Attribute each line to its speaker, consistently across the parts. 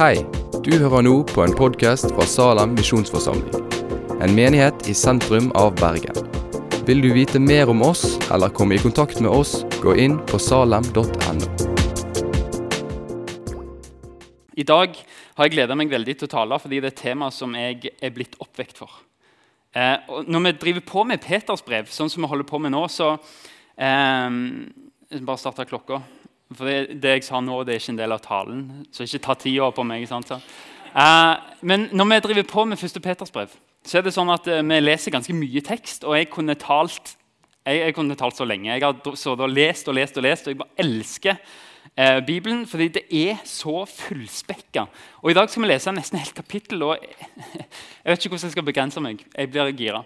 Speaker 1: Hei, du hører nå på en podkast fra Salem misjonsforsamling. En menighet i sentrum av Bergen. Vil du vite mer om oss eller komme i kontakt med oss, gå inn på salem.no.
Speaker 2: I dag har jeg gleda meg veldig til å tale fordi det er et tema som jeg er blitt oppvekt for. Eh, når vi driver på med Peters brev, sånn som vi holder på med nå, så eh, Bare starte klokka. For det, jeg sa nå, det er ikke en del av talen, så ikke ta tida på meg. Sant? uh, men når vi driver på med 1. Peters brev, så er det sånn at uh, vi leser ganske mye tekst. Og jeg kunne talt, jeg, jeg kunne talt så lenge. Jeg har og lest og lest og lest, og jeg bare elsker eh, Bibelen fordi det er så fullspekka. Og I dag skal vi lese nesten helt kapittel. og Jeg vet ikke hvordan jeg skal begrense meg. Jeg blir gira.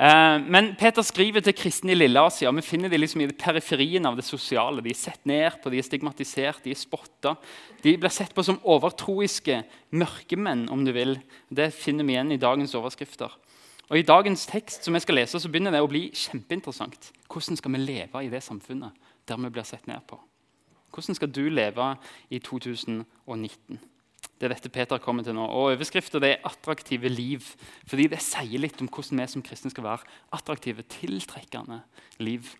Speaker 2: Eh, men Peter skriver til kristne i Lille-Asia. Vi finner dem liksom i periferien av det sosiale. De er sett ned på, de er stigmatisert, de er spotta. De blir sett på som overtroiske mørkemenn, om du vil. Det finner vi igjen i dagens overskrifter. Og I dagens tekst som jeg skal lese, så begynner det å bli kjempeinteressant. Hvordan skal vi leve i det samfunnet der vi blir sett ned på? Hvordan skal du leve i 2019? Det er dette Peter kommer til nå. Og Overskriften er 'attraktive liv'. fordi det sier litt om hvordan vi som kristne skal være. Attraktive, tiltrekkende liv.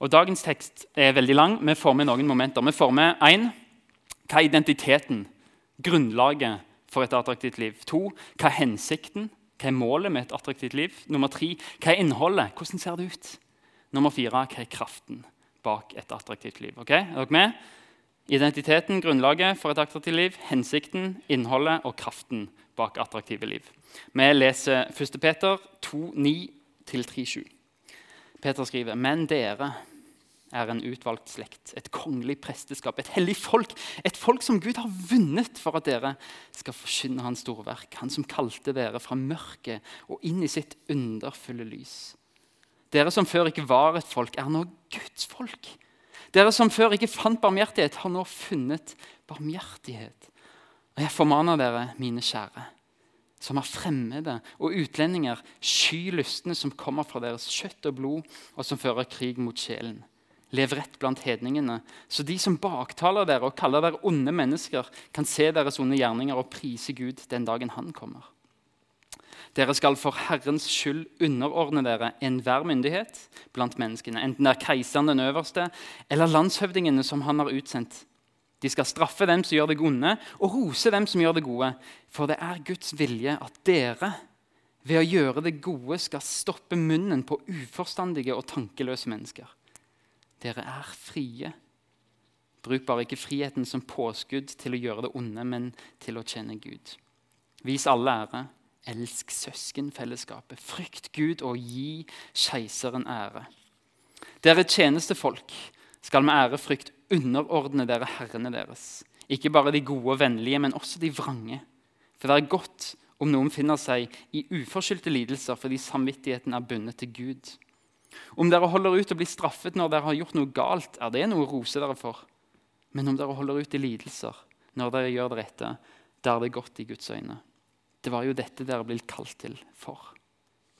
Speaker 2: Og Dagens tekst er veldig lang. Vi får med noen momenter. Vi får med én hva er identiteten, grunnlaget for et attraktivt liv. To, hva er hensikten, hva er målet med et attraktivt liv. Nummer tre, hva er innholdet, hvordan ser det ut. Nummer fire, hva er kraften bak et attraktivt liv. Ok, Er dere med? Identiteten, grunnlaget for et attraktivt liv, hensikten, innholdet og kraften bak attraktive liv. Vi leser 1. Peter 2, 9-3,7. Peter skriver.: Men dere er en utvalgt slekt, et kongelig presteskap, et hellig folk. Et folk som Gud har vunnet for at dere skal forkynne Hans storverk. Han som kalte dere fra mørket og inn i sitt underfulle lys. Dere som før ikke var et folk, er nå Guds folk. Dere som før ikke fant barmhjertighet, har nå funnet barmhjertighet. Og jeg formaner dere, mine kjære, som er fremmede og utlendinger, sky lystene som kommer fra deres kjøtt og blod, og som fører krig mot sjelen. Lev rett blant hedningene, så de som baktaler dere og kaller dere onde mennesker, kan se deres onde gjerninger og prise Gud den dagen han kommer. Dere skal for Herrens skyld underordne dere enhver myndighet blant menneskene, enten det er keiseren den øverste eller landshøvdingene som han har utsendt. De skal straffe dem som gjør det onde, og rose dem som gjør det gode. For det er Guds vilje at dere ved å gjøre det gode skal stoppe munnen på uforstandige og tankeløse mennesker. Dere er frie. Bruk bare ikke friheten som påskudd til å gjøre det onde, men til å tjene Gud. Vis alle ære Elsk søskenfellesskapet. Frykt Gud og gi keiseren ære. Dere tjenestefolk skal med ærefrykt underordne dere herrene deres. Ikke bare de gode og vennlige, men også de vrange. For det er godt om noen finner seg i uforskyldte lidelser fordi samvittigheten er bundet til Gud. Om dere holder ut og blir straffet når dere har gjort noe galt, er det noe å rose dere for. Men om dere holder ut i lidelser når dere gjør det rette, da er det godt i Guds øyne. Det var jo dette dere ble kalt til for.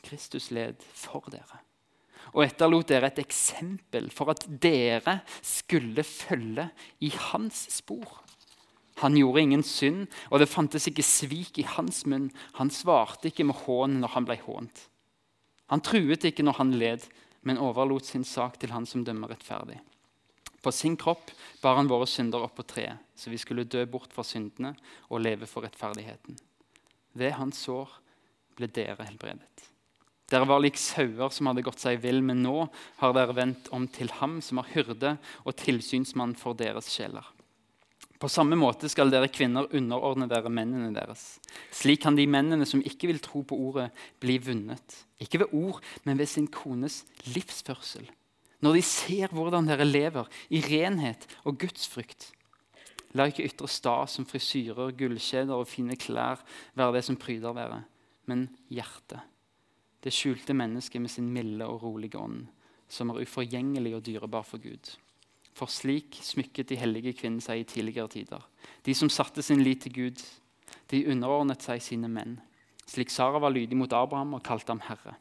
Speaker 2: Kristus led for dere. Og etterlot dere et eksempel for at dere skulle følge i hans spor. Han gjorde ingen synd, og det fantes ikke svik i hans munn. Han svarte ikke med hån når han ble hånt. Han truet ikke når han led, men overlot sin sak til han som dømmer rettferdig. På sin kropp bar han våre synder opp på treet, så vi skulle dø bort fra syndene og leve for rettferdigheten. Ved hans sår ble dere helbredet. Dere var lik sauer som hadde gått seg vill, men nå har dere vendt om til ham som er hyrde og tilsynsmann for deres sjeler. På samme måte skal dere kvinner underordne dere mennene deres. Slik kan de mennene som ikke vil tro på ordet, bli vunnet. Ikke ved ord, men ved sin kones livsførsel. Når de ser hvordan dere lever i renhet og gudsfrykt. La ikke ytre stas som frisyrer, gullkjeder og fine klær være det som pryder dere, men hjertet. Det skjulte mennesket med sin milde og rolige ånd, som er uforgjengelig og dyrebar for Gud. For slik smykket de hellige kvinnen seg i tidligere tider. De som satte sin lit til Gud, de underordnet seg sine menn. Slik Sara var lydig mot Abraham og kalte ham herre.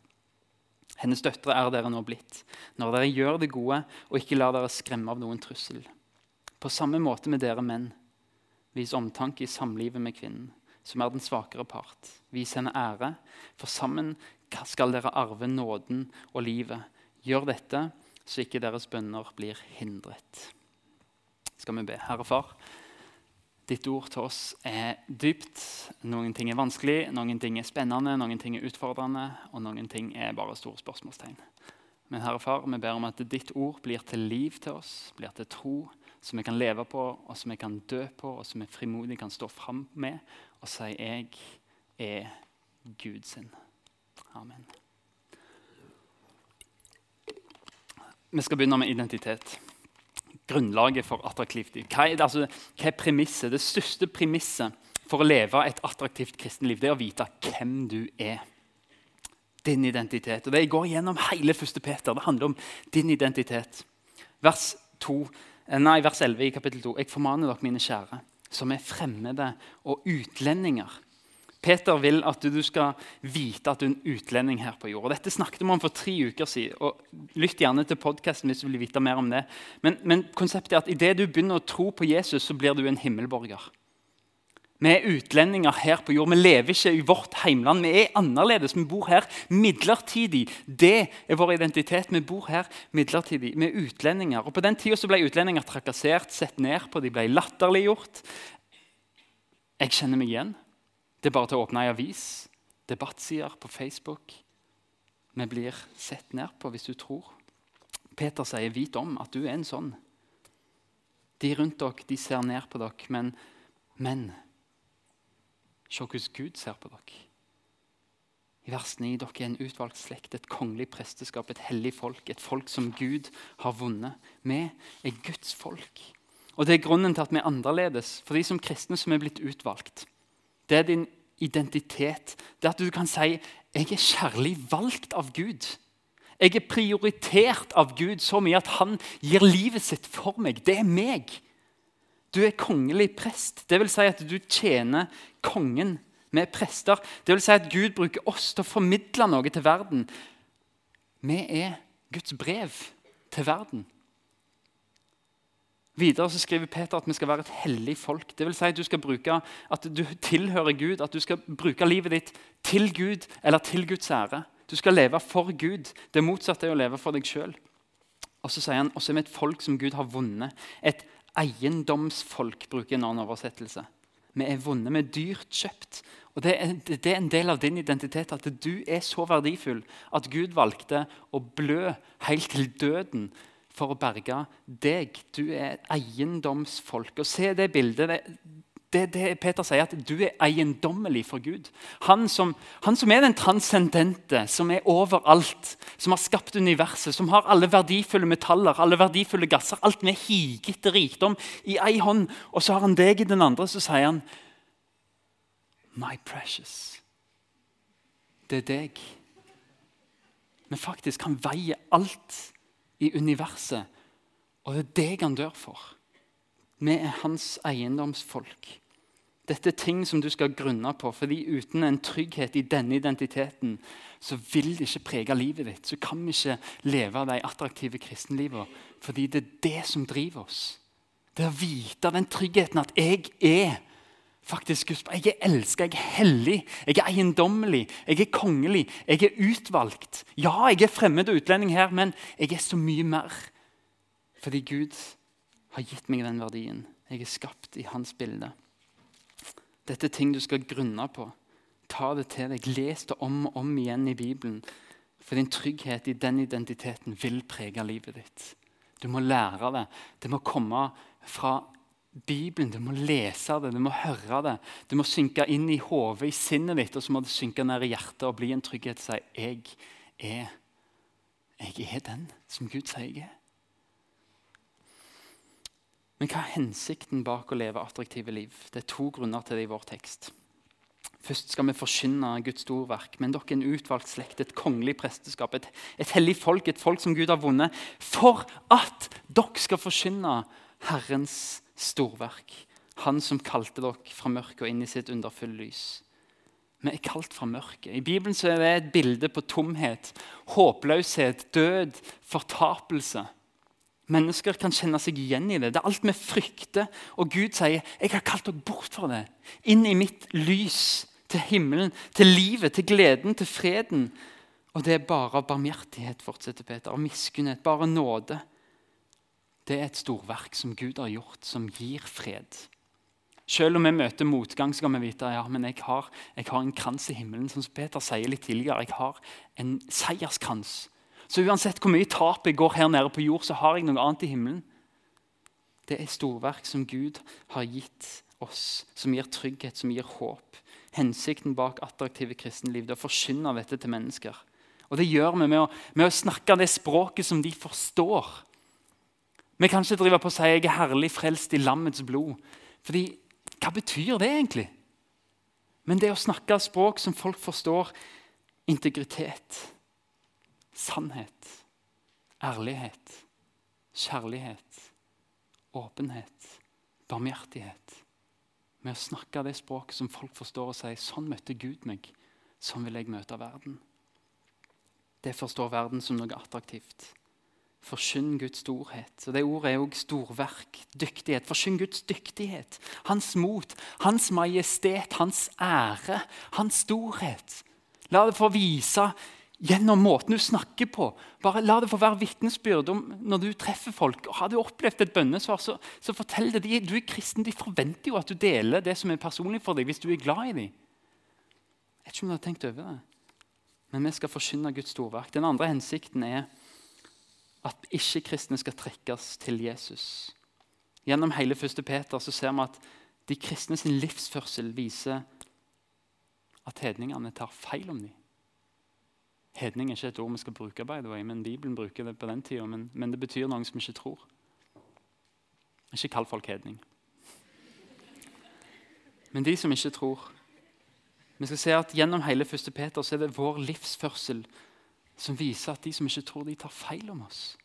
Speaker 2: Hennes døtre er dere nå blitt, når dere gjør det gode og ikke lar dere skremme av noen trussel. På samme måte med dere menn. Vis omtanke i samlivet med kvinnen, som er den svakere part. Vis henne ære, for sammen skal dere arve nåden og livet. Gjør dette, så ikke deres bønner blir hindret. Skal vi be. Herre Far, ditt ord til oss er dypt. Noen ting er vanskelig, noen ting er spennende, noen ting er utfordrende, og noen ting er bare store spørsmålstegn. Men Herre Far, vi ber om at ditt ord blir til liv til oss, blir til tro, som jeg kan leve på, og som jeg kan dø på, og som jeg frimodig kan stå fram med og si 'Jeg er Gud sin'. Amen. Vi skal begynne med identitet. Grunnlaget for attraktivt liv. Hva er, altså, hva er premisset? Det største premisset for å leve et attraktivt kristenliv det er å vite hvem du er. Din identitet. Og Det går gjennom hele 1. Peter. Det handler om din identitet. Vers 2 Eh, nei, vers 11 i kapittel 2. Jeg formaner dere, mine kjære, som er fremmede og utlendinger. Peter vil at du skal vite at du er en utlending her på jord. Dette snakket vi om for tre uker siden. og Lytt gjerne til podkasten hvis du vil vite mer om det. Men, men konseptet er at idet du begynner å tro på Jesus, så blir du en himmelborger. Vi er utlendinger her på jord. Vi lever ikke i vårt heimland. Vi er annerledes. Vi bor her midlertidig. Det er vår identitet. Vi bor her midlertidig. Vi er utlendinger. Og På den tida ble utlendinger trakassert, sett ned på, de ble latterliggjort. Jeg kjenner meg igjen. Det er bare til å åpne ei avis, debattsider på Facebook. Vi blir sett ned på hvis du tror. Peter sier, 'Vit om at du er en sånn'. De rundt dere de ser ned på dere, men, men Se hvordan Gud ser på dere. I vers 9 dere er en utvalgt slekt, et kongelig presteskap, et hellig folk. Et folk som Gud har vunnet. Vi er Guds folk. Og Det er grunnen til at vi er annerledes. For de som kristne som er blitt utvalgt. Det er din identitet. Det er at du kan si jeg er kjærlig valgt av Gud. Jeg er prioritert av Gud så mye at han gir livet sitt for meg. Det er meg. Du er kongelig prest. Det vil si at du tjener kongen med prester. Det vil si at Gud bruker oss til å formidle noe til verden. Vi er Guds brev til verden. Videre så skriver Peter at vi skal være et hellig folk. Det vil si at du skal bruke, at du tilhører Gud, at du skal bruke livet ditt til Gud eller til Guds ære. Du skal leve for Gud. Det motsatte er å leve for deg sjøl. Og så sier han også er vi et folk som Gud har vunnet. Et eiendomsfolk, bruker en annen oversettelse. Vi er vunnet, vi er dyrt kjøpt. Og det er, det er, en del av din identitet at du er så verdifull at Gud valgte å blø helt til døden for å berge deg. Du er eiendomsfolk. Og Se det bildet. Det, det, det Peter sier, at du er eiendommelig for Gud. Han som, han som, er den transcendente, som er overalt, som har skapt universet, som har alle verdifulle metaller, alle verdifulle gasser, alt med higete rikdom i ei hånd. Og så har han deg i den andre, så sier han My precious. Det er deg. Men faktisk, han veier alt i universet, og det er deg han dør for. Vi er hans eiendomsfolk. Dette er ting som du skal grunne på, fordi uten en trygghet i denne identiteten så vil det ikke prege livet ditt. Så kan vi ikke leve de attraktive kristenlivene, fordi det er det som driver oss. Det å vite den tryggheten at jeg er faktisk Guds Jeg er elska, jeg er hellig, jeg er eiendommelig, jeg er kongelig, jeg er utvalgt. Ja, jeg er fremmed og utlending her, men jeg er så mye mer. Fordi Gud har gitt meg den verdien. Jeg er skapt i hans bilde. Dette er ting du skal grunne på. Ta det til deg. Les det om og om igjen i Bibelen. For din trygghet i den identiteten vil prege livet ditt. Du må lære det. Det må komme fra Bibelen. Du må lese det, du må høre det. Du må synke inn i hodet, i sinnet ditt, og så må det synke ned i hjertet og bli en trygghet. Si, jeg er, jeg er den som Gud sier jeg er. Men hva er hensikten bak å leve attraktive liv? Det er to grunner til det i vår tekst. Først skal vi forkynne Guds storverk, men dere er en utvalgt slekt, et kongelig presteskap, et, et hellig folk, et folk som Gud har vunnet, for at dere skal forkynne Herrens storverk. Han som kalte dere fra mørket og inn i sitt underfulle lys. Vi er kalt fra mørket. I Bibelen er det et bilde på tomhet, håpløshet, død, fortapelse. Mennesker kan kjenne seg igjen i det. Det er alt vi frykter. Og Gud sier, 'Jeg har kalt dere bort fra det.' Inn i mitt lys, til himmelen, til livet, til gleden, til freden. Og det er bare barmhjertighet, fortsetter Peter, av miskunnhet, bare nåde. Det er et storverk som Gud har gjort, som gir fred. Selv om vi møter motgang, skal vi vite ja, men jeg har, jeg har en krans i himmelen. Som Peter sier litt tidligere, jeg har en seierskrans. Så uansett hvor mye tap jeg går her nede på jord, så har jeg noe annet i himmelen. Det er storverk som Gud har gitt oss, som gir trygghet, som gir håp. Hensikten bak attraktive kristenliv det er å forkynne dette til mennesker. Og Det gjør vi med å, med å snakke det språket som de forstår. Vi kan ikke drive på å si 'jeg er herlig frelst i lammets blod'. Fordi, Hva betyr det egentlig? Men det å snakke språk som folk forstår, integritet, sannhet, ærlighet, kjærlighet, åpenhet, barmhjertighet Med å snakke det språket som folk forstår, og sier 'sånn møtte Gud meg', sånn vil jeg møte verden'. Det forstår verden som noe attraktivt. Forkynn Guds storhet. Og Det ordet er òg storverk. Dyktighet. Forkynn Guds dyktighet. Hans mot, hans majestet, hans ære, hans storhet. La det få vise gjennom måten du snakker på. Bare La det få være vitnesbyrd om når du treffer folk. Har du opplevd et bønnesvar, så, så fortell det. De, du er kristen, de forventer jo at du deler det som er personlig for deg, hvis du er glad i dem. Jeg vet ikke om du har tenkt over det. Men vi skal forkynne Guds storverk. Den andre hensikten er at ikke-kristne skal trekkes til Jesus. Gjennom hele 1. Peter så ser vi at de kristne sin livsførsel viser at hedningene tar feil om dem. Hedning er ikke et ord vi skal bruke, by the way, men Bibelen bruker det på den tida. Men, men, det betyr noen som ikke tror. Ikke kall folk hedning. Men de som ikke tror. Vi skal se at Gjennom hele 1. Peter så er det vår livsførsel som viser at de som ikke tror, de tar feil om oss.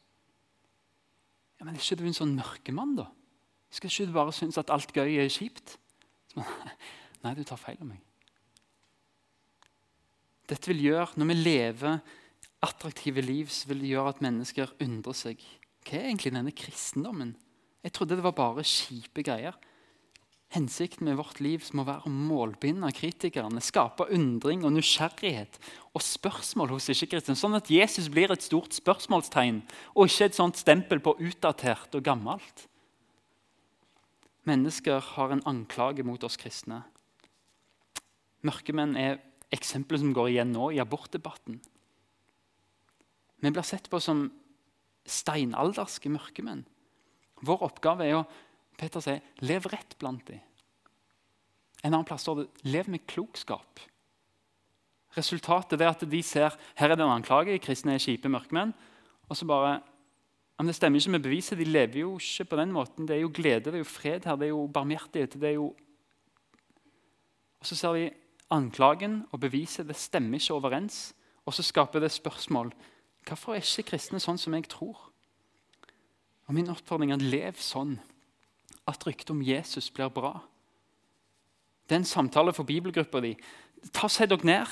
Speaker 2: Ja, Men er ikke du en sånn mørkemann, da? Skal ikke du bare synes at alt gøy er kjipt? Nei, du tar feil om meg. Dette vil gjøre, Når vi lever attraktive liv, så vil det gjøre at mennesker undrer seg. Hva er egentlig denne kristendommen? Jeg trodde det var bare kjipe greier. Hensikten med vårt liv må være å målbinde kritikerne, skape undring og nysgjerrighet og spørsmål hos ikke-kristne, sånn at Jesus blir et stort spørsmålstegn og ikke et sånt stempel på utdatert og gammelt. Mennesker har en anklage mot oss kristne. Mørkemenn er eksempler som går igjen nå i abortdebatten. Vi blir sett på som steinalderske mørkemenn. Vår oppgave er å Peter sier, 'Lev rett blant dem'. En annen plass står det 'lev med klokskap'. Resultatet er at de ser her er det en anklage, kristne er kjipe mørkemenn. Og så bare men Det stemmer ikke med beviset. De lever jo ikke på den måten. Det er jo glede, det er jo fred her, det er jo barmhjertighet. det er jo... Og Så ser de anklagen og beviset. Det stemmer ikke overens. Og så skaper det spørsmål. Hvorfor er ikke kristne sånn som jeg tror? Og Min oppfordring er lev sånn at ryktet om Jesus blir bra. Det er en samtale for bibelgruppa di. Ta Sett dere ned.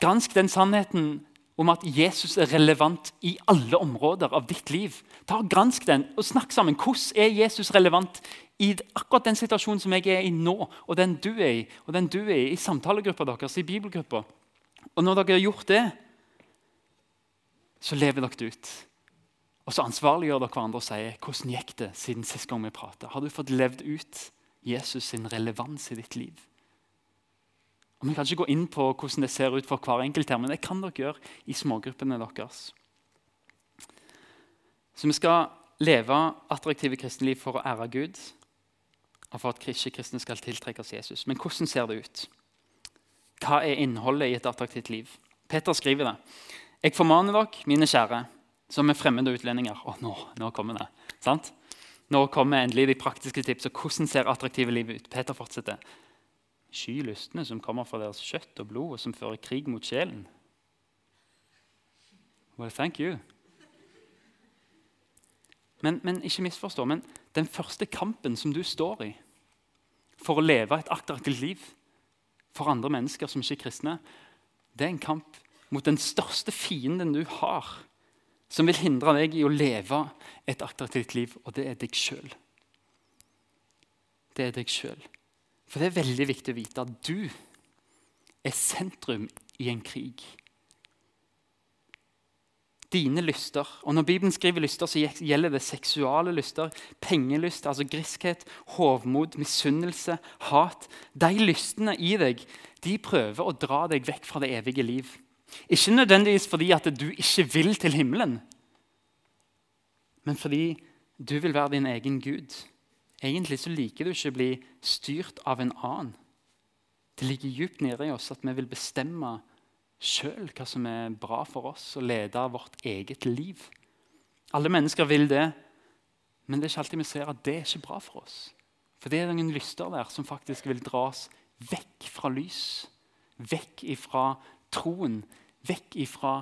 Speaker 2: Gransk den sannheten om at Jesus er relevant i alle områder av ditt liv. Ta og Gransk den og snakk sammen. Hvordan er Jesus relevant i akkurat den situasjonen som jeg er i nå, og den du er i, og den du er i, i samtalegruppa deres, i bibelgruppa? Og når dere har gjort det, så lever dere det ut. Og så ansvarliggjør dere hverandre og sier hvordan gikk det siden sist gang vi pratet. Har du fått levd ut Jesus sin relevans i ditt liv? Og Vi kan ikke gå inn på hvordan det ser ut for hver enkelt, her, men det kan dere gjøre i smågruppene deres. Så vi skal leve attraktive kristenliv for å ære Gud for at ikke-kristne skal tiltrekkes Jesus. Men hvordan ser det ut? Hva er innholdet i et attraktivt liv? Peter skriver det. Jeg formaner dere, mine kjære, som er fremmede utlendinger. Å, nå, nå kommer det. Sant? Nå kommer endelig de praktiske tips. og Hvordan ser attraktive liv ut? Peter fortsetter. Sky lystne som kommer fra deres kjøtt og blod, og som fører krig mot sjelen. Well, thank you. Men, men ikke misforstå. Men den første kampen som du står i for å leve et attraktivt liv for andre mennesker som ikke er kristne, det er en kamp mot den største fienden du har som vil hindre deg i å leve et attraktivt liv, og det er deg sjøl. Det er deg sjøl. For det er veldig viktig å vite at du er sentrum i en krig. Dine lyster. Og Når Bibelen skriver lyster, så gjelder det seksuale lyster, pengelyst, altså griskhet, hovmod, misunnelse, hat. De lystene i deg de prøver å dra deg vekk fra det evige liv. Ikke nødvendigvis fordi at du ikke vil til himmelen, men fordi du vil være din egen gud. Egentlig så liker du ikke å bli styrt av en annen. Det ligger dypt nede i oss at vi vil bestemme sjøl hva som er bra for oss, og lede vårt eget liv. Alle mennesker vil det, men det er ikke alltid vi ser at det er ikke bra for oss. For det er noen lyster der som faktisk vil dra oss vekk fra lys, vekk ifra troen, vekk ifra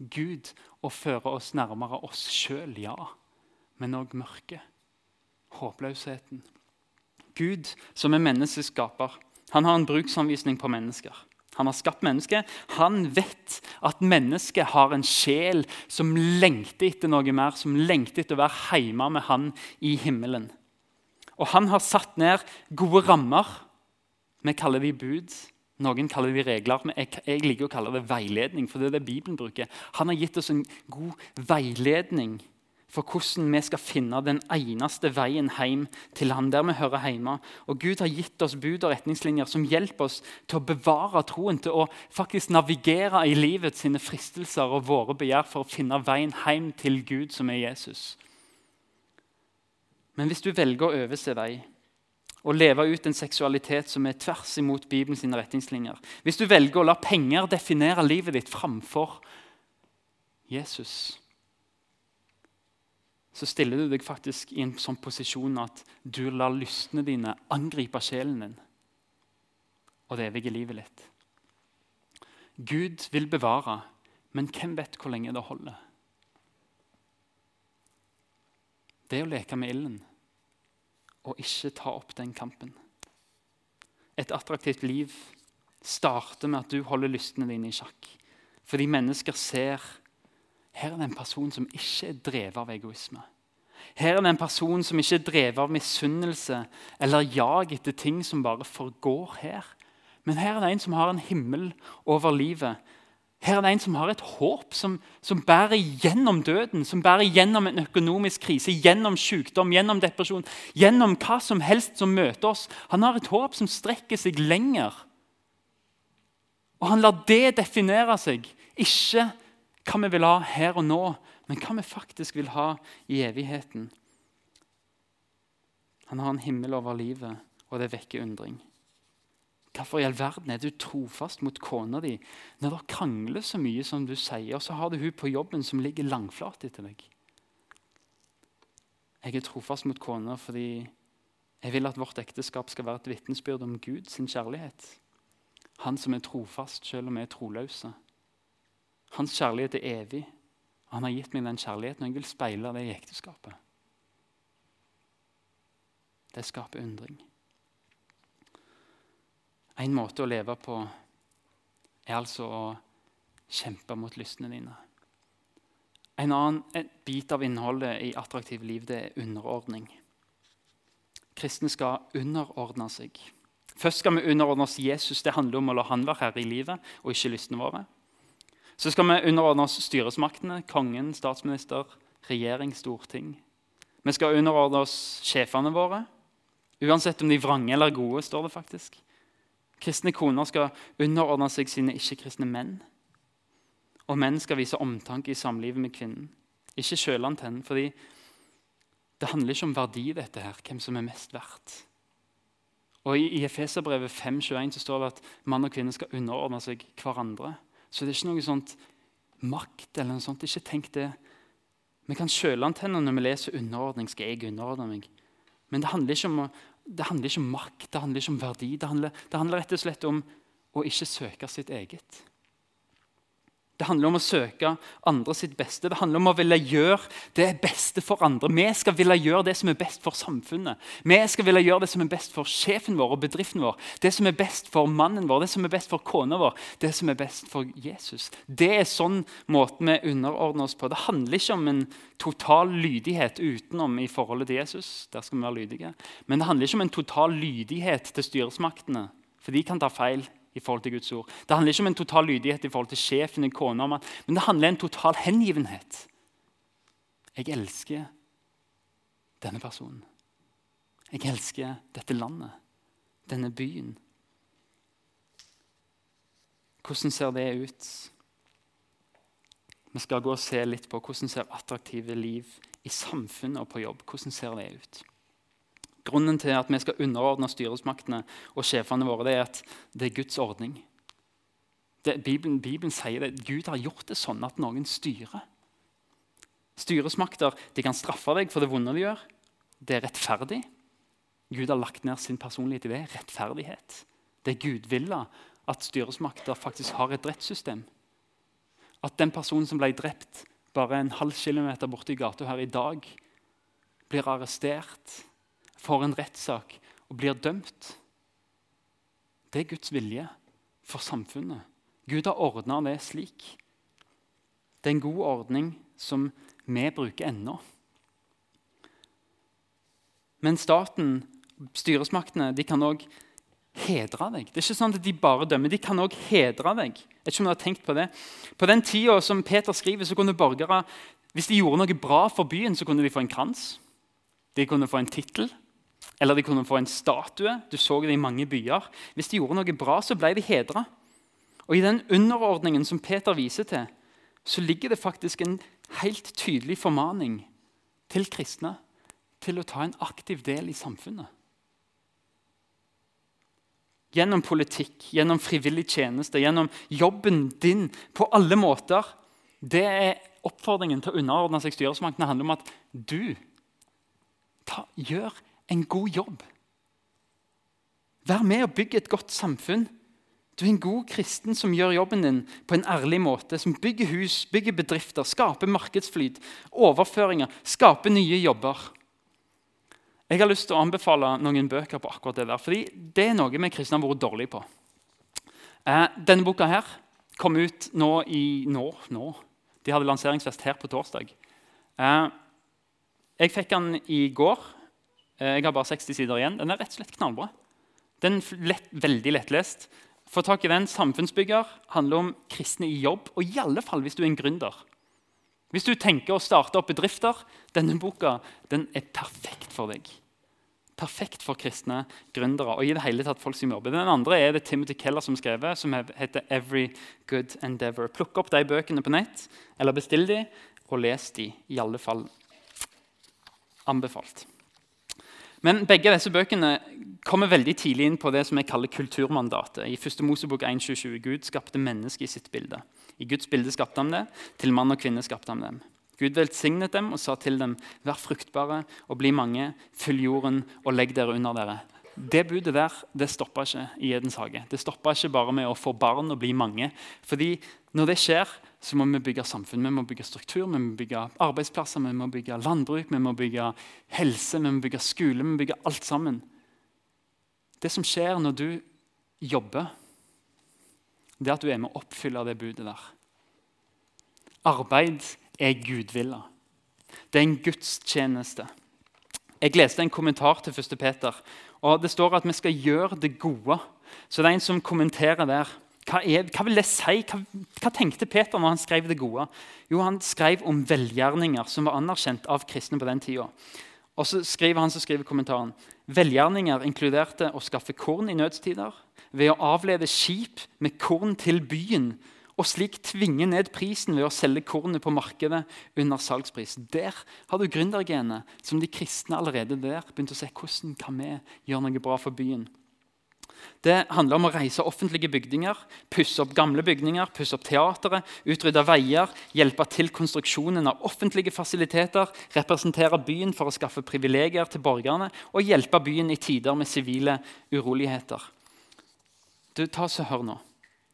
Speaker 2: Gud og føre oss nærmere oss sjøl, ja, men òg mørket, håpløsheten. Gud, som er menneskeskaper, han har en bruksanvisning på mennesker. Han har skapt mennesket. Han vet at mennesket har en sjel som lengter etter noe mer, som lengter etter å være hjemme med han i himmelen. Og han har satt ned gode rammer. Vi kaller de bud. Noen kaller de regler, men jeg, jeg liker å kalle det veiledning. for det er det Bibelen bruker. Han har gitt oss en god veiledning for hvordan vi skal finne den eneste veien hjem til Han der vi hører hjemme. Og Gud har gitt oss bud og retningslinjer som hjelper oss til å bevare troen, til å faktisk navigere i livet sine fristelser og våre begjær for å finne veien hjem til Gud, som er Jesus. Men hvis du velger å overse vei, og leve ut en seksualitet som er tvers imot Bibelens retningslinjer. Hvis du velger å la penger definere livet ditt framfor Jesus, så stiller du deg faktisk i en sånn posisjon at du lar lystene dine angripe sjelen din og det evige livet litt. Gud vil bevare, men hvem vet hvor lenge det holder? Det er å leke med ilden og ikke ta opp den kampen. Et attraktivt liv starter med at du holder lystene dine i sjakk. Fordi mennesker ser her er det en person som ikke er drevet av egoisme. Her er det en person som ikke er drevet av misunnelse eller jag etter ting som bare forgår her. Men her er det en som har en himmel over livet, her er det en som har et håp som, som bærer gjennom døden, som bærer gjennom en økonomisk krise, gjennom sykdom, gjennom depresjon, gjennom hva som helst som møter oss. Han har et håp som strekker seg lenger. Og han lar det definere seg, ikke hva vi vil ha her og nå, men hva vi faktisk vil ha i evigheten. Han har en himmel over livet, og det vekker undring. Hvorfor i all verden er du trofast mot kona di når dere krangler så mye som du sier, og så har du hun på jobben som ligger langflat etter deg? Jeg er trofast mot kona fordi jeg vil at vårt ekteskap skal være et vitnesbyrd om Guds kjærlighet. Han som er trofast selv om vi er troløse. Hans kjærlighet er evig. Han har gitt meg den kjærligheten, og jeg vil speile det i ekteskapet. Det skaper undring. En måte å leve på er altså å kjempe mot lystene dine. En annen bit av innholdet i attraktivt liv det er underordning. Kristne skal underordne seg. Først skal vi underordne oss Jesus. Det handler om å la han være herre i livet og ikke lystene våre. Så skal vi underordne oss styresmaktene, kongen, statsminister, regjering, storting. Vi skal underordne oss sjefene våre, uansett om de vrange eller gode. står det faktisk. Kristne koner skal underordne seg sine ikke-kristne menn. Og menn skal vise omtanke i samlivet med kvinnen. Ikke sjølantenn, fordi det handler ikke om verdi, dette her, hvem som er mest verdt. Og I, i Efeserbrevet 5,21 så står det at mann og kvinne skal underordne seg hverandre. Så det er ikke noe sånt makt eller noe sånt. Ikke tenk det. Vi kan sjølantenne når vi leser underordning. Skal jeg underordne meg? Men det handler ikke om det handler ikke om makt, det handler ikke om verdi. Det handler, det handler rett og slett om å ikke søke sitt eget. Det handler om å søke andre sitt beste. Det handler om å ville gjøre det beste for andre. Vi skal ville gjøre det som er best for samfunnet. Vi skal ville gjøre det som er best for sjefen vår og bedriften vår. Det som er best for mannen vår, det som er best for kona vår, det som er best for Jesus. Det er sånn måten vi underordner oss på. Det handler ikke om en total lydighet utenom i forholdet til Jesus. Der skal vi være lydige. Men det handler ikke om en total lydighet til styresmaktene, for de kan ta feil i forhold til Guds ord. Det handler ikke om en total lydighet i forhold til sjefen, en kona, men det handler om en total hengivenhet. Jeg elsker denne personen. Jeg elsker dette landet, denne byen. Hvordan ser det ut? Vi skal gå og se litt på hvordan ser attraktive liv i samfunnet og på jobb hvordan ser det ut. Grunnen til at vi skal underordne styresmaktene og sjefene våre, det er at det er Guds ordning. Det, Bibelen, Bibelen, sier det. Gud har gjort det sånn at noen styrer. Styresmakter de kan straffe deg for det vonde de gjør. Det er rettferdig. Gud har lagt ned sin personlighet i det. Rettferdighet. Det er gudvilla at styresmakter faktisk har et rettssystem. At den personen som ble drept bare en halv kilometer borte i gata her i dag, blir arrestert får en rettssak og blir dømt. Det er Guds vilje for samfunnet. Gud har ordna det slik. Det er en god ordning som vi bruker ennå. Men staten, styresmaktene, de kan òg hedre deg. Det er ikke sånn at De bare dømmer, de kan òg hedre deg. Jeg vet ikke om du har tenkt På det. På den tida som Peter skriver, så kunne borgere, hvis de gjorde noe bra for byen, så kunne de få en krans. De kunne få en tittel. Eller de kunne få en statue. Du så det i mange byer. Hvis de gjorde noe bra, så ble de hedra. Og I den underordningen som Peter viser til, så ligger det faktisk en helt tydelig formaning til kristne til å ta en aktiv del i samfunnet. Gjennom politikk, gjennom frivillig tjeneste, gjennom jobben din. På alle måter. Det er oppfordringen til å underordne seg styresmaktene handler om at du ta, gjør en god jobb. Vær med og bygge et godt samfunn. Du er en god kristen som gjør jobben din på en ærlig måte. Som bygger hus, bygger bedrifter, skaper markedsflyt, overføringer, skaper nye jobber. Jeg har lyst til å anbefale noen bøker på akkurat det der. fordi det er noe vi kristne har vært dårlige på. Eh, denne boka her kom ut nå i nå, nå. De hadde lanseringsfest her på torsdag. Eh, jeg fikk den i går. Eh, jeg har bare 60 sider igjen. Den er rett og slett knallbra. Den er lett, veldig lettlest. Få tak i den. 'Samfunnsbygger' handler om kristne i jobb, og i alle fall hvis du er en gründer. Hvis du tenker å starte opp bedrifter, denne boka den er perfekt for deg. Perfekt for kristne gründere og i det hele tatt folk som jobber. Den andre er det Timothy Keller som skrevet, som heter 'Every Good Endeavor'. Plukk opp de bøkene på nett, eller bestill de, og les de. I alle fall anbefalt. Men begge disse bøkene kommer veldig tidlig inn på det som jeg kaller kulturmandatet. I 1. Mosebok 1.27 Gud skapte mennesket i sitt bilde. I Guds bilde skapte han det. Til mann og kvinne skapte han dem. Gud velsignet dem og sa til dem, vær fruktbare og bli mange, fyll jorden og legg dere under dere. Det budet der det stoppa ikke i Edens hage. Det stoppa ikke bare med å få barn og bli mange. Fordi når det skjer, så må vi bygge samfunn, vi må bygge struktur, vi må bygge arbeidsplasser, vi må bygge landbruk, vi må bygge helse, vi må bygge skole. Vi må bygge alt sammen. Det som skjer når du jobber, det er at du er med å oppfylle det budet der. Arbeid er gudvilla. Det er en gudstjeneste. Jeg leste en kommentar til 1. Peter, og det står at vi skal gjøre det gode. Så det er en som kommenterer der. Hva, er, hva vil det si? Hva, hva, tenkte Peter når han skrev det gode? Jo, Han skrev om velgjerninger som var anerkjent av kristne på den tida. Og så skriver han så skriver kommentaren velgjerninger inkluderte å skaffe korn i nødstider, ved å avlede skip med korn til byen, og slik tvinge ned prisen ved å selge kornet på markedet under salgspris. Der har du gründergenet, som de kristne allerede der begynte å se hvordan kan vi gjøre noe bra for byen. Det handler om å reise offentlige bygninger, pusse opp gamle bygninger, pusse opp teateret, utrydde veier, hjelpe til konstruksjonen av offentlige fasiliteter, representere byen for å skaffe privilegier til borgerne og hjelpe byen i tider med sivile uroligheter. Du, ta så Hør nå.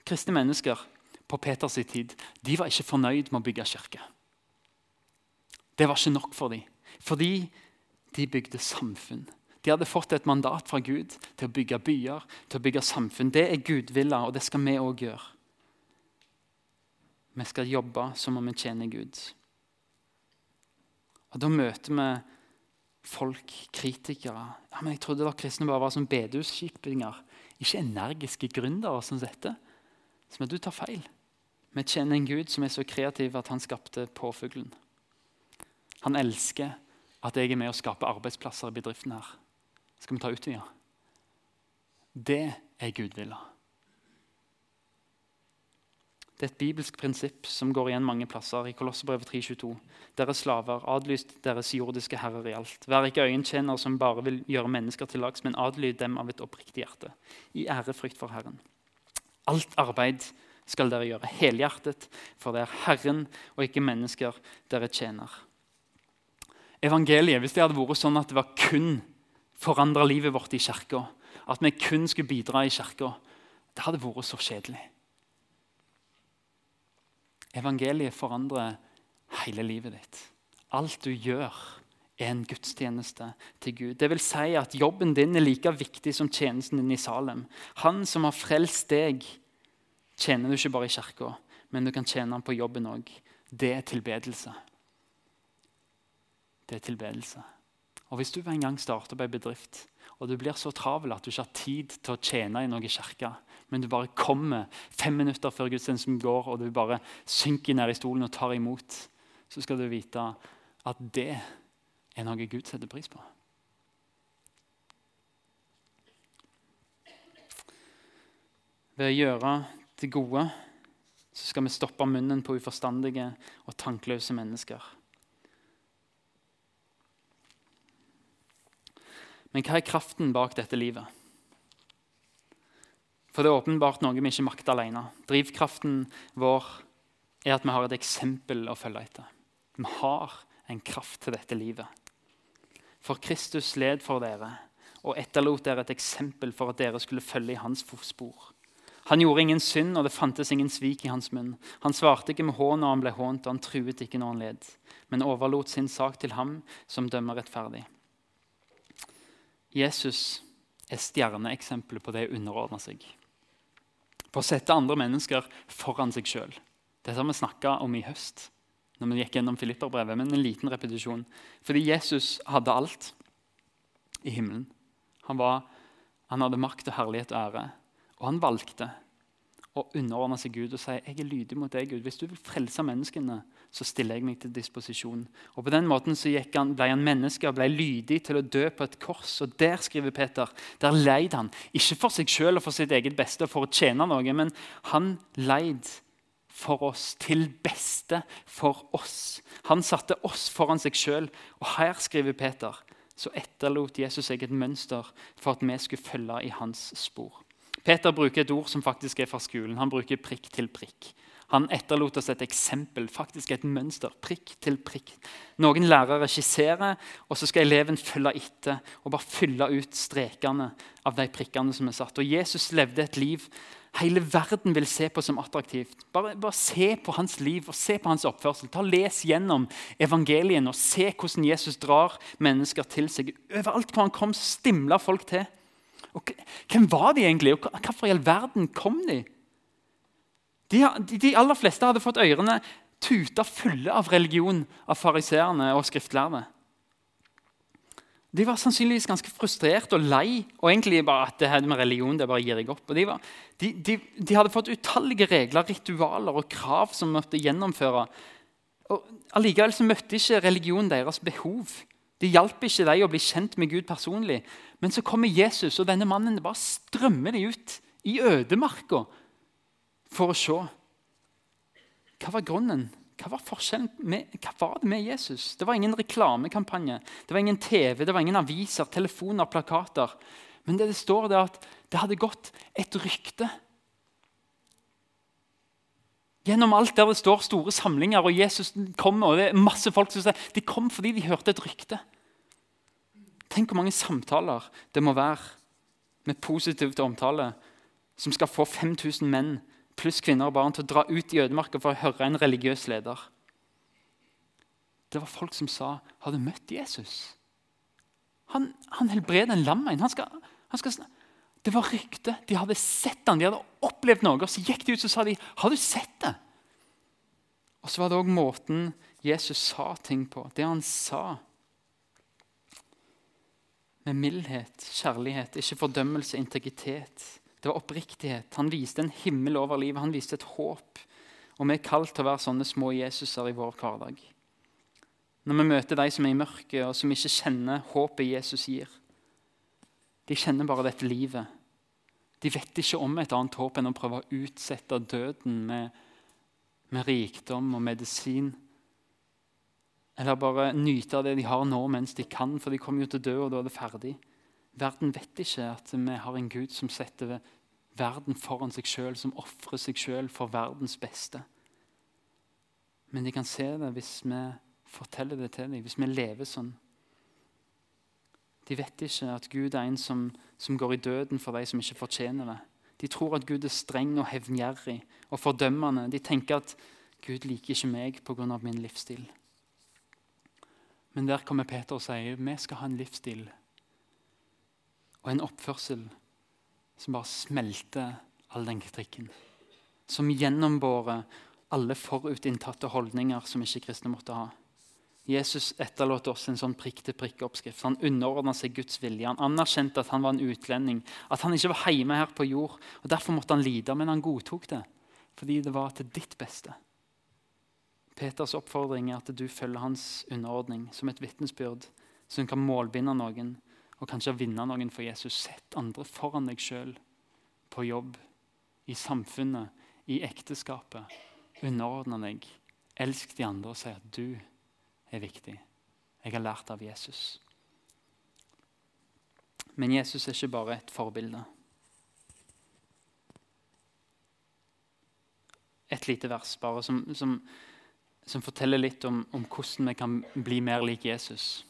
Speaker 2: Kristne mennesker på Peters tid de var ikke fornøyd med å bygge kirke. Det var ikke nok for dem. Fordi de bygde samfunn. De hadde fått et mandat fra Gud til å bygge byer, til å bygge samfunn. Det er gudvilla, og det skal vi òg gjøre. Vi skal jobbe som om vi tjener Gud. Og Da møter vi folk, kritikere. Ja, men 'Jeg trodde da kristne bare var som bedehuskippinger, ikke energiske gründere som dette.' Så men du tar feil. Vi kjenner en Gud som er så kreativ at han skapte påfuglen. Han elsker at jeg er med å skape arbeidsplasser i bedriften her. Skal vi ta utvida? Det er gudvilla. Det er et bibelsk prinsipp som går igjen mange plasser. i Kolossebrevet 3.22. Dere slaver, adlyst deres jordiske herrer i alt. Vær ikke øyentjenere som bare vil gjøre mennesker til lags, men adlyd dem av et oppriktig hjerte. I ærefrykt for Herren. Alt arbeid skal dere gjøre helhjertet, for det er Herren og ikke mennesker dere tjener. Evangeliet, hvis det hadde vært sånn at det var kun forandra livet vårt i kirka, at vi kun skulle bidra i kirka, det hadde vært så kjedelig. Evangeliet forandrer hele livet ditt. Alt du gjør, er en gudstjeneste til Gud. Det vil si at Jobben din er like viktig som tjenesten din i Salem. Han som har frelst deg, tjener du ikke bare i kirka, men du kan tjene ham på jobben òg. Det er tilbedelse. Det er tilbedelse. Og Hvis du en gang starter på en bedrift, og du blir så travel at du ikke har tid til å tjene i noe kirke, men du bare kommer fem minutter før gudstjenesten går, og du bare synker ned i stolen og tar imot, så skal du vite at det er noe Gud setter pris på. Ved å gjøre det gode så skal vi stoppe munnen på uforstandige og tankløse mennesker. Men hva er kraften bak dette livet? For det er åpenbart noe vi ikke makter alene. Drivkraften vår er at vi har et eksempel å følge etter. Vi har en kraft til dette livet. For Kristus led for dere og etterlot dere et eksempel for at dere skulle følge i hans fotspor. Han gjorde ingen synd, og det fantes ingen svik i hans munn. Han svarte ikke med hån når han ble hånt, og han truet ikke når han led, men overlot sin sak til ham som dømmer rettferdig. Jesus er stjerneeksempelet på det å underordne seg på å sette andre mennesker foran seg sjøl. Dette har vi snakka om i høst når vi gikk gjennom Filipperbrevet, men en liten repetisjon. Fordi Jesus hadde alt i himmelen. Han, var, han hadde makt og herlighet og ære. Og han valgte å underordne seg Gud og si jeg er lydig mot deg, Gud. Hvis du vil frelse menneskene, så stiller jeg meg til disposisjon. Og På den måten så han, ble han menneske og ble lydig til å dø på et kors. Og Der skriver Peter, der leid han, ikke for seg selv og for sitt eget beste, og for å tjene noe, men han leid for oss, til beste for oss. Han satte oss foran seg sjøl. Og her skriver Peter så etterlot Jesus seg et mønster for at vi skulle følge i hans spor. Peter bruker et ord som faktisk er fra skolen. Han bruker prikk til prikk. Han etterlot oss et eksempel, faktisk et mønster. Prikk til prikk. Noen lærere skisserer, og så skal eleven følge etter og bare fylle ut strekene av de prikkene som er satt. Og Jesus levde et liv hele verden vil se på som attraktivt. Bare, bare se på hans liv og se på hans oppførsel. Ta Les gjennom evangelien og se hvordan Jesus drar mennesker til seg. Overalt hvor han kom, stimla folk til. Og hvem var de egentlig, og hvorfor i all verden kom de? De, de aller fleste hadde fått ørene tuta fulle av religion av fariseerne og skriftlærde. De var sannsynligvis ganske frustrert og lei. og egentlig bare at det her med religion, det bare gir jeg opp. Og de, var, de, de, de, hadde fått utallige regler, ritualer og krav som måtte gjennomføre. Og Allikevel så møtte ikke religion deres behov. Det hjalp ikke dem å bli kjent med Gud personlig. Men så kommer Jesus, og denne mannen bare strømmer de ut i ødemarka for å se. Hva var grunnen? Hva var forskjellen med, hva var det med Jesus? Det var ingen reklamekampanje, det var ingen TV, det var ingen aviser, telefoner, plakater. Men det det står er at det hadde gått et rykte. Gjennom alt der det står store samlinger, og Jesus kommer, og det er masse folk som sier, De kom fordi de hørte et rykte. Tenk hvor mange samtaler det må være med positiv omtale som skal få 5000 menn pluss kvinner og barn til å dra ut i ødemarka for å høre en religiøs leder. Det var folk som sa 'Har du møtt Jesus?' Han, han helbreder en lam en. Han skal, han skal, det var rykte. De hadde sett han, de hadde opplevd noe. og Så gikk de ut og sa de, 'Har du sett det?' Og så var det òg måten Jesus sa ting på. Det han sa. Med mildhet, kjærlighet, ikke fordømmelse, integritet. Det var oppriktighet. Han viste en himmel over livet. Han viste et håp. Og vi er kalt til å være sånne små Jesuser i vår hverdag. Når vi møter de som er i mørket, og som ikke kjenner håpet Jesus gir. De kjenner bare dette livet. De vet ikke om et annet håp enn å prøve å utsette døden med, med rikdom og medisin. Eller bare nyte av det de har nå mens de kan, for de kommer jo til å dø, og da er det ferdig. Verden vet ikke at vi har en Gud som setter verden foran seg sjøl, som ofrer seg sjøl for verdens beste. Men de kan se det hvis vi forteller det til dem, hvis vi lever sånn. De vet ikke at Gud er en som, som går i døden for de som ikke fortjener det. De tror at Gud er streng og hevngjerrig og fordømmende. De tenker at Gud liker ikke meg pga. min livsstil. Men der kommer Peter og sier vi skal ha en livsstil og en oppførsel som bare smelter all den kritikken. Som gjennombårer alle forutinntatte holdninger som ikke kristne måtte ha. Jesus etterlot oss en sånn prikk-til-prikk-oppskrift. Han underordna seg Guds vilje. Han anerkjente at han var en utlending, at han ikke var hjemme her på jord. og Derfor måtte han lide, men han godtok det fordi det var til ditt beste. Peters oppfordring er at du følger hans underordning som et vitnesbyrd som kan målbinde noen og kanskje vinne noen for Jesus. Sett andre foran deg sjøl på jobb, i samfunnet, i ekteskapet. Underordne deg. Elsk de andre og si at du er viktig. Jeg har lært av Jesus. Men Jesus er ikke bare et forbilde. Et lite vers bare som, som, som forteller litt om, om, hvordan vi kan bli mer lik Jesus.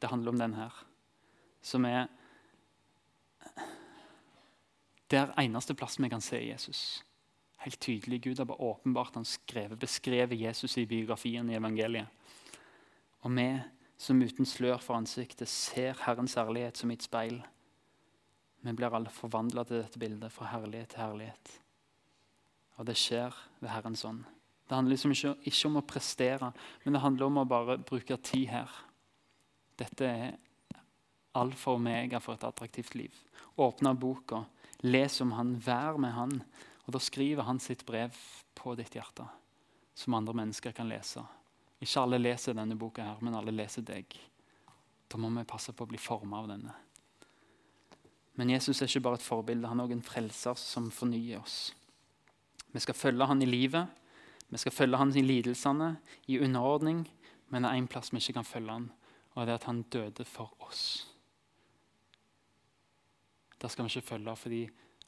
Speaker 2: Det handler om den her som er Det er eneste plass vi kan se Jesus. Helt tydelig. Gud har bare åpenbart han skrevet, beskrevet Jesus i biografien i evangeliet. Og vi som uten slør for ansiktet ser Herrens ærlighet som i et speil. Vi blir alle forvandla til dette bildet, fra herlighet til herlighet. Og det skjer ved Herrens ånd. Det handler liksom ikke, ikke om å prestere, men det handler om å bare bruke tid her. Dette er alfa og omega for et attraktivt liv. Åpne boka, les om han, vær med han. Og Da skriver han sitt brev på ditt hjerte, som andre mennesker kan lese. Ikke alle leser denne boka, her, men alle leser deg. Da må vi passe på å bli forma av denne. Men Jesus er ikke bare et forbilde, han er også en frelser som fornyer oss. Vi skal følge han i livet, vi skal følge han i lidelsene, i underordning, men det er én plass vi ikke kan følge han, og det er at han døde for oss. Der skal vi ikke følge fordi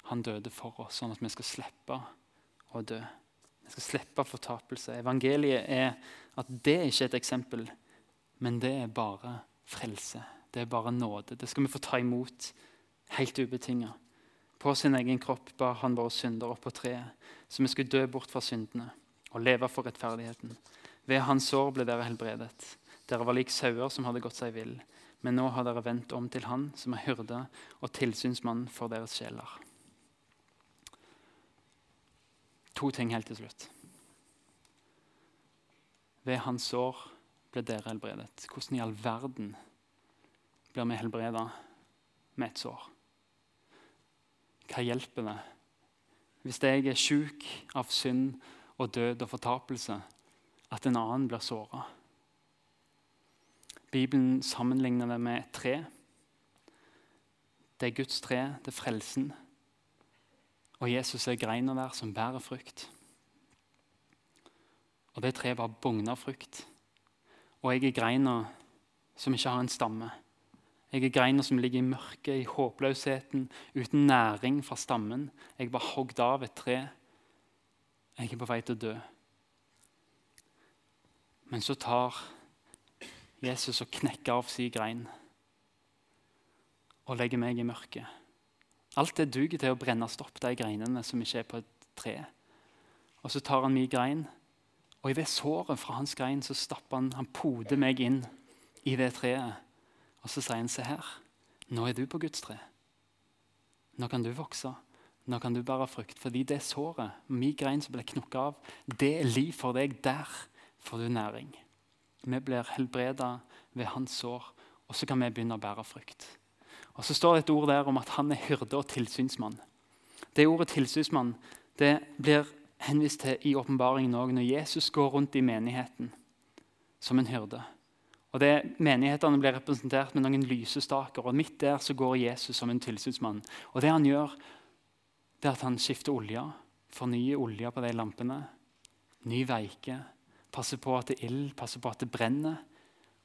Speaker 2: han døde for oss, sånn at vi skal slippe å dø. Vi skal slippe fortapelse. Evangeliet er at det ikke er et eksempel, men det er bare frelse. Det er bare nåde. Det skal vi få ta imot helt ubetinga. På sin egen kropp bar han våre synder opp på treet, så vi skulle dø bort fra syndene og leve for rettferdigheten. Ved hans sår ble dere helbredet. Dere var lik sauer som hadde gått seg vill. Men nå har dere vendt om til Han som er hyrde og tilsynsmann for deres sjeler. To ting helt til slutt. Ved hans sår ble dere helbredet. Hvordan i all verden blir vi helbreda med et sår? Hva hjelper det hvis jeg er sjuk av synd og død og fortapelse, at en annen blir såra? Bibelen sammenligner det med et tre. Det er Guds tre, det er frelsen. Og Jesus er greina der som bærer frukt. Og det treet var bugna frukt. Og jeg er greina som ikke har en stamme. Jeg er greina som ligger i mørket, i håpløsheten, uten næring fra stammen. Jeg er bare hogd av et tre. Jeg er på vei til å dø. Men så tar Jesus å knekke av sin grein og legge meg i mørket. Alt det duger til å brenne stopp de greinene som ikke er på et tre. Og så tar han min grein, og i det såret fra hans grein så stapper han Han poder meg inn i det treet. Og så sier han, se her, nå er du på Guds tre. Nå kan du vokse. Nå kan du bære frukt. Fordi det såret, min grein som ble knukket av, det er liv for deg. Der får du næring. Vi blir helbreda ved hans sår, og så kan vi begynne å bære frukt. Og Så står det et ord der om at han er hyrde og tilsynsmann. Det ordet tilsynsmann det blir henvist til i åpenbaringen òg når Jesus går rundt i menigheten som en hyrde. Og det, Menighetene blir representert med noen lysestaker, og midt der så går Jesus som en tilsynsmann. Og det han gjør, det er at han skifter olje, fornyer olje på de lampene. Ny veike. Passer på at det er ild, passer på at det brenner.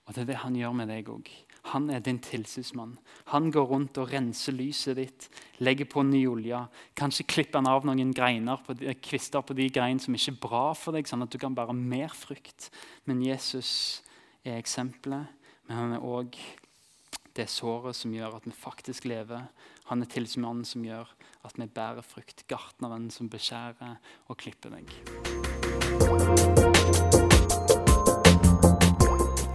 Speaker 2: Og det er det han gjør med deg òg. Han er din tilsynsmann. Han går rundt og renser lyset ditt, legger på ny olje. Kanskje klipper han av noen greiner på de, kvister på de greinene som ikke er bra for deg, sånn at du kan bære mer frukt. Men Jesus er eksempelet, men han er òg det såret som gjør at vi faktisk lever. Han er tilsynsmannen som gjør at vi bærer frukt. Gartneren som beskjærer og klipper deg.